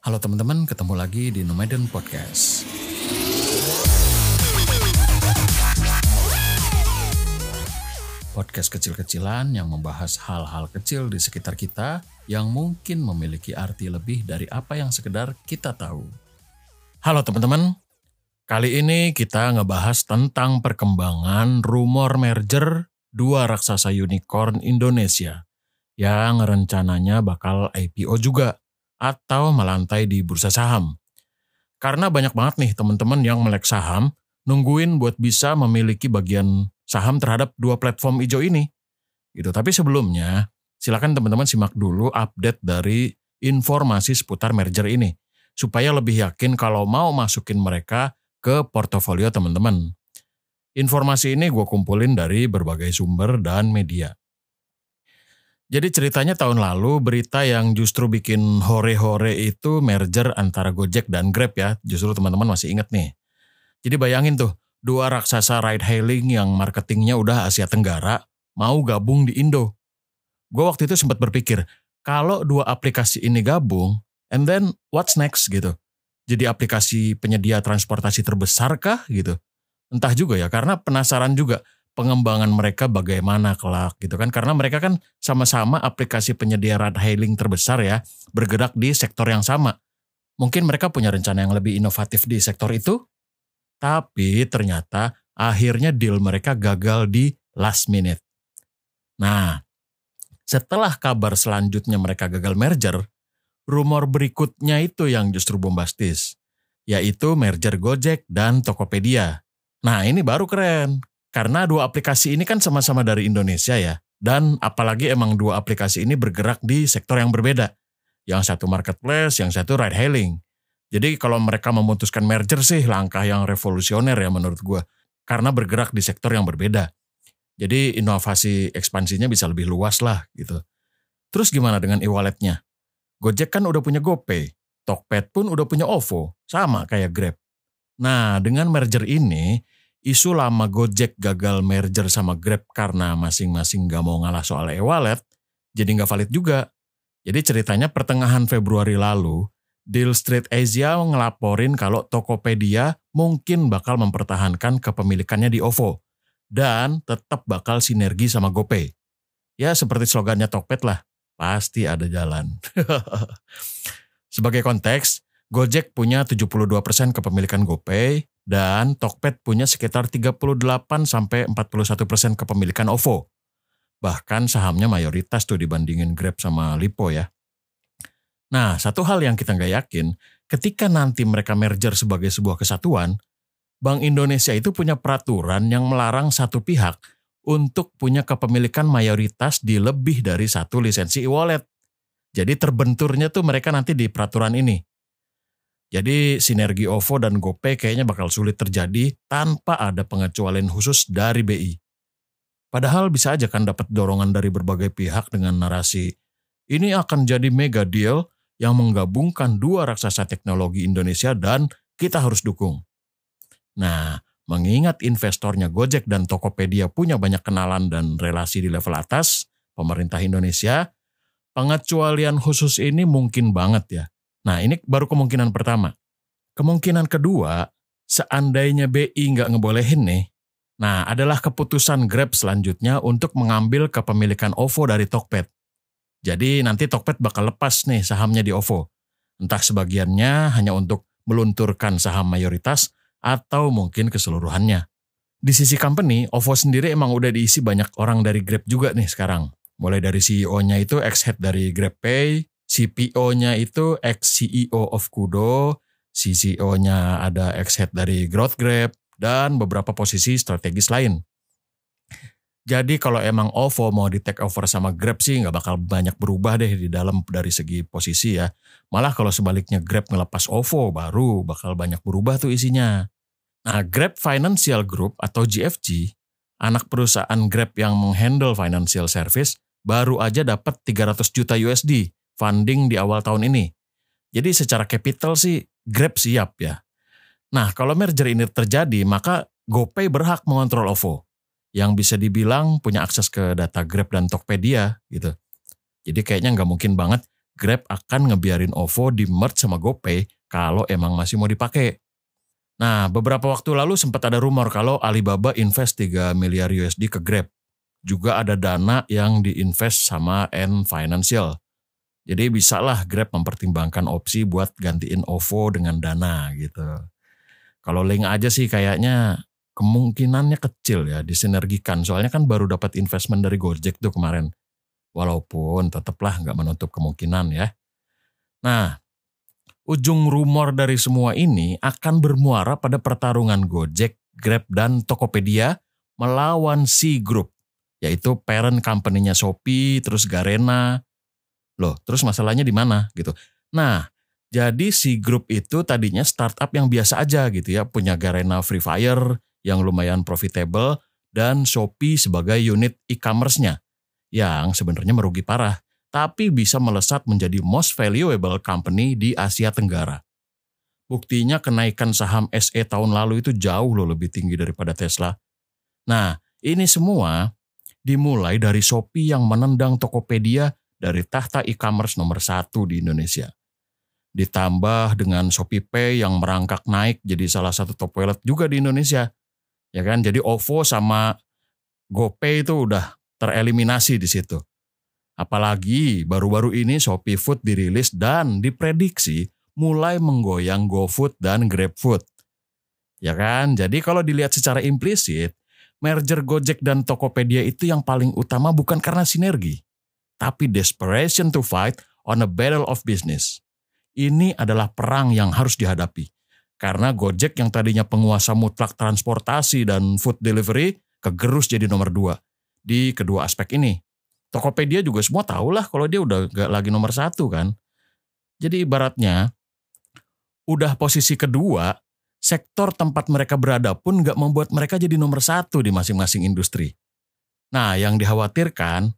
Halo teman-teman, ketemu lagi di Nomaden Podcast. Podcast kecil-kecilan yang membahas hal-hal kecil di sekitar kita yang mungkin memiliki arti lebih dari apa yang sekedar kita tahu. Halo teman-teman, kali ini kita ngebahas tentang perkembangan rumor merger dua raksasa unicorn Indonesia yang rencananya bakal IPO juga atau melantai di bursa saham. Karena banyak banget nih teman-teman yang melek saham nungguin buat bisa memiliki bagian saham terhadap dua platform hijau ini. Gitu. Tapi sebelumnya, silakan teman-teman simak dulu update dari informasi seputar merger ini supaya lebih yakin kalau mau masukin mereka ke portofolio teman-teman. Informasi ini gue kumpulin dari berbagai sumber dan media. Jadi ceritanya tahun lalu berita yang justru bikin hore-hore itu merger antara Gojek dan Grab ya. Justru teman-teman masih inget nih. Jadi bayangin tuh, dua raksasa ride hailing yang marketingnya udah Asia Tenggara mau gabung di Indo. Gue waktu itu sempat berpikir, kalau dua aplikasi ini gabung, and then what's next gitu. Jadi aplikasi penyedia transportasi terbesar kah gitu. Entah juga ya, karena penasaran juga pengembangan mereka bagaimana kelak gitu kan. Karena mereka kan sama-sama aplikasi penyedia ride hailing terbesar ya, bergerak di sektor yang sama. Mungkin mereka punya rencana yang lebih inovatif di sektor itu, tapi ternyata akhirnya deal mereka gagal di last minute. Nah, setelah kabar selanjutnya mereka gagal merger, rumor berikutnya itu yang justru bombastis, yaitu merger Gojek dan Tokopedia. Nah, ini baru keren, karena dua aplikasi ini kan sama-sama dari Indonesia ya, dan apalagi emang dua aplikasi ini bergerak di sektor yang berbeda. Yang satu marketplace, yang satu ride hailing. Jadi kalau mereka memutuskan merger sih langkah yang revolusioner ya menurut gue. Karena bergerak di sektor yang berbeda. Jadi inovasi ekspansinya bisa lebih luas lah gitu. Terus gimana dengan e-walletnya? Gojek kan udah punya GoPay. Tokped pun udah punya OVO. Sama kayak Grab. Nah dengan merger ini, isu lama Gojek gagal merger sama Grab karena masing-masing gak mau ngalah soal e-wallet, jadi gak valid juga. Jadi ceritanya pertengahan Februari lalu, Deal Street Asia ngelaporin kalau Tokopedia mungkin bakal mempertahankan kepemilikannya di OVO dan tetap bakal sinergi sama GoPay. Ya seperti slogannya Tokped lah, pasti ada jalan. Sebagai konteks, Gojek punya 72% kepemilikan GoPay dan Tokped punya sekitar 38 sampai 41% kepemilikan OVO. Bahkan sahamnya mayoritas tuh dibandingin Grab sama Lipo ya. Nah, satu hal yang kita nggak yakin, ketika nanti mereka merger sebagai sebuah kesatuan, Bank Indonesia itu punya peraturan yang melarang satu pihak untuk punya kepemilikan mayoritas di lebih dari satu lisensi e-wallet. Jadi terbenturnya tuh mereka nanti di peraturan ini. Jadi sinergi OVO dan GoPay kayaknya bakal sulit terjadi tanpa ada pengecualian khusus dari BI. Padahal bisa aja kan dapat dorongan dari berbagai pihak dengan narasi ini akan jadi mega deal yang menggabungkan dua raksasa teknologi Indonesia dan kita harus dukung. Nah, mengingat investornya Gojek dan Tokopedia punya banyak kenalan dan relasi di level atas, pemerintah Indonesia, pengecualian khusus ini mungkin banget ya. Nah, ini baru kemungkinan pertama. Kemungkinan kedua, seandainya BI nggak ngebolehin nih, nah adalah keputusan Grab selanjutnya untuk mengambil kepemilikan OVO dari Tokped. Jadi nanti Tokped bakal lepas nih sahamnya di OVO. Entah sebagiannya hanya untuk melunturkan saham mayoritas atau mungkin keseluruhannya. Di sisi company, OVO sendiri emang udah diisi banyak orang dari Grab juga nih sekarang. Mulai dari CEO-nya itu ex-head dari GrabPay, CPO-nya itu ex-CEO of Kudo, CCO-nya ada ex-head dari Growth Grab, dan beberapa posisi strategis lain. Jadi kalau emang OVO mau di take over sama Grab sih nggak bakal banyak berubah deh di dalam dari segi posisi ya. Malah kalau sebaliknya Grab ngelepas OVO baru bakal banyak berubah tuh isinya. Nah Grab Financial Group atau GFG, anak perusahaan Grab yang menghandle financial service, baru aja dapat 300 juta USD funding di awal tahun ini. Jadi secara capital sih Grab siap ya. Nah kalau merger ini terjadi maka GoPay berhak mengontrol OVO yang bisa dibilang punya akses ke data Grab dan Tokopedia gitu. Jadi kayaknya nggak mungkin banget Grab akan ngebiarin OVO di merge sama GoPay kalau emang masih mau dipakai. Nah, beberapa waktu lalu sempat ada rumor kalau Alibaba invest 3 miliar USD ke Grab. Juga ada dana yang diinvest sama N Financial. Jadi bisalah Grab mempertimbangkan opsi buat gantiin OVO dengan dana gitu. Kalau link aja sih kayaknya kemungkinannya kecil ya disinergikan. Soalnya kan baru dapat investment dari Gojek tuh kemarin. Walaupun tetaplah nggak menutup kemungkinan ya. Nah, ujung rumor dari semua ini akan bermuara pada pertarungan Gojek, Grab, dan Tokopedia melawan C Group, yaitu parent company-nya Shopee, terus Garena. Loh, terus masalahnya di mana gitu. Nah, jadi C Group itu tadinya startup yang biasa aja gitu ya, punya Garena Free Fire yang lumayan profitable dan Shopee sebagai unit e-commerce-nya yang sebenarnya merugi parah tapi bisa melesat menjadi most valuable company di Asia Tenggara. Buktinya kenaikan saham SE tahun lalu itu jauh loh lebih tinggi daripada Tesla. Nah, ini semua dimulai dari Shopee yang menendang Tokopedia dari tahta e-commerce nomor satu di Indonesia. Ditambah dengan Shopee Pay yang merangkak naik jadi salah satu top wallet juga di Indonesia. Ya kan, jadi OVO sama GoPay itu udah tereliminasi di situ. Apalagi baru-baru ini Shopee Food dirilis dan diprediksi mulai menggoyang GoFood dan GrabFood. Ya kan? Jadi kalau dilihat secara implisit, merger Gojek dan Tokopedia itu yang paling utama bukan karena sinergi, tapi desperation to fight on a battle of business. Ini adalah perang yang harus dihadapi. Karena Gojek yang tadinya penguasa mutlak transportasi dan food delivery kegerus jadi nomor dua di kedua aspek ini. Tokopedia juga semua tahu lah kalau dia udah gak lagi nomor satu kan. Jadi ibaratnya udah posisi kedua, sektor tempat mereka berada pun gak membuat mereka jadi nomor satu di masing-masing industri. Nah yang dikhawatirkan,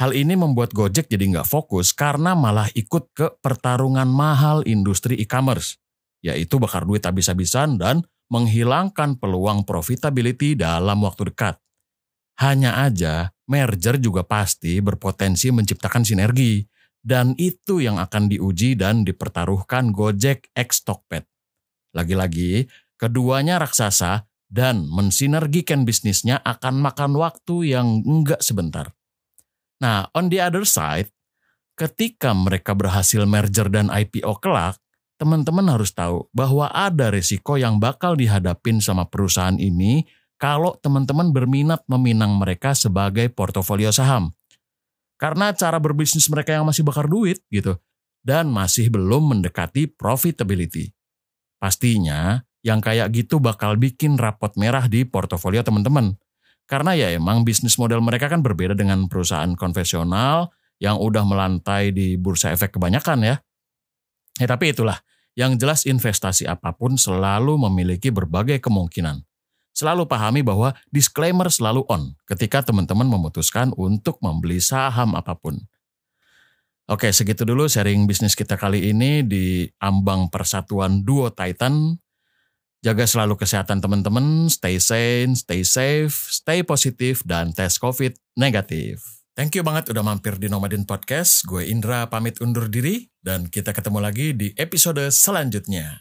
hal ini membuat Gojek jadi nggak fokus karena malah ikut ke pertarungan mahal industri e-commerce, yaitu bakar duit habis-habisan dan menghilangkan peluang profitability dalam waktu dekat. Hanya aja, merger juga pasti berpotensi menciptakan sinergi. Dan itu yang akan diuji dan dipertaruhkan Gojek X Tokped. Lagi-lagi, keduanya raksasa dan mensinergikan bisnisnya akan makan waktu yang enggak sebentar. Nah, on the other side, ketika mereka berhasil merger dan IPO kelak, teman-teman harus tahu bahwa ada risiko yang bakal dihadapin sama perusahaan ini kalau teman-teman berminat meminang mereka sebagai portofolio saham. Karena cara berbisnis mereka yang masih bakar duit gitu dan masih belum mendekati profitability. Pastinya yang kayak gitu bakal bikin rapot merah di portofolio teman-teman. Karena ya emang bisnis model mereka kan berbeda dengan perusahaan konvensional yang udah melantai di bursa efek kebanyakan ya. Ya tapi itulah, yang jelas investasi apa pun selalu memiliki berbagai kemungkinan selalu pahami bahwa disclaimer selalu on ketika teman-teman memutuskan untuk membeli saham apa pun. Oke, segitu dulu sharing bisnis kita kali ini di ambang persatuan Duo Titan. Jaga selalu kesehatan teman-teman, stay sane, stay safe, stay positif, dan tes COVID negatif. Thank you banget udah mampir di Nomadin Podcast. Gue Indra pamit undur diri, dan kita ketemu lagi di episode selanjutnya.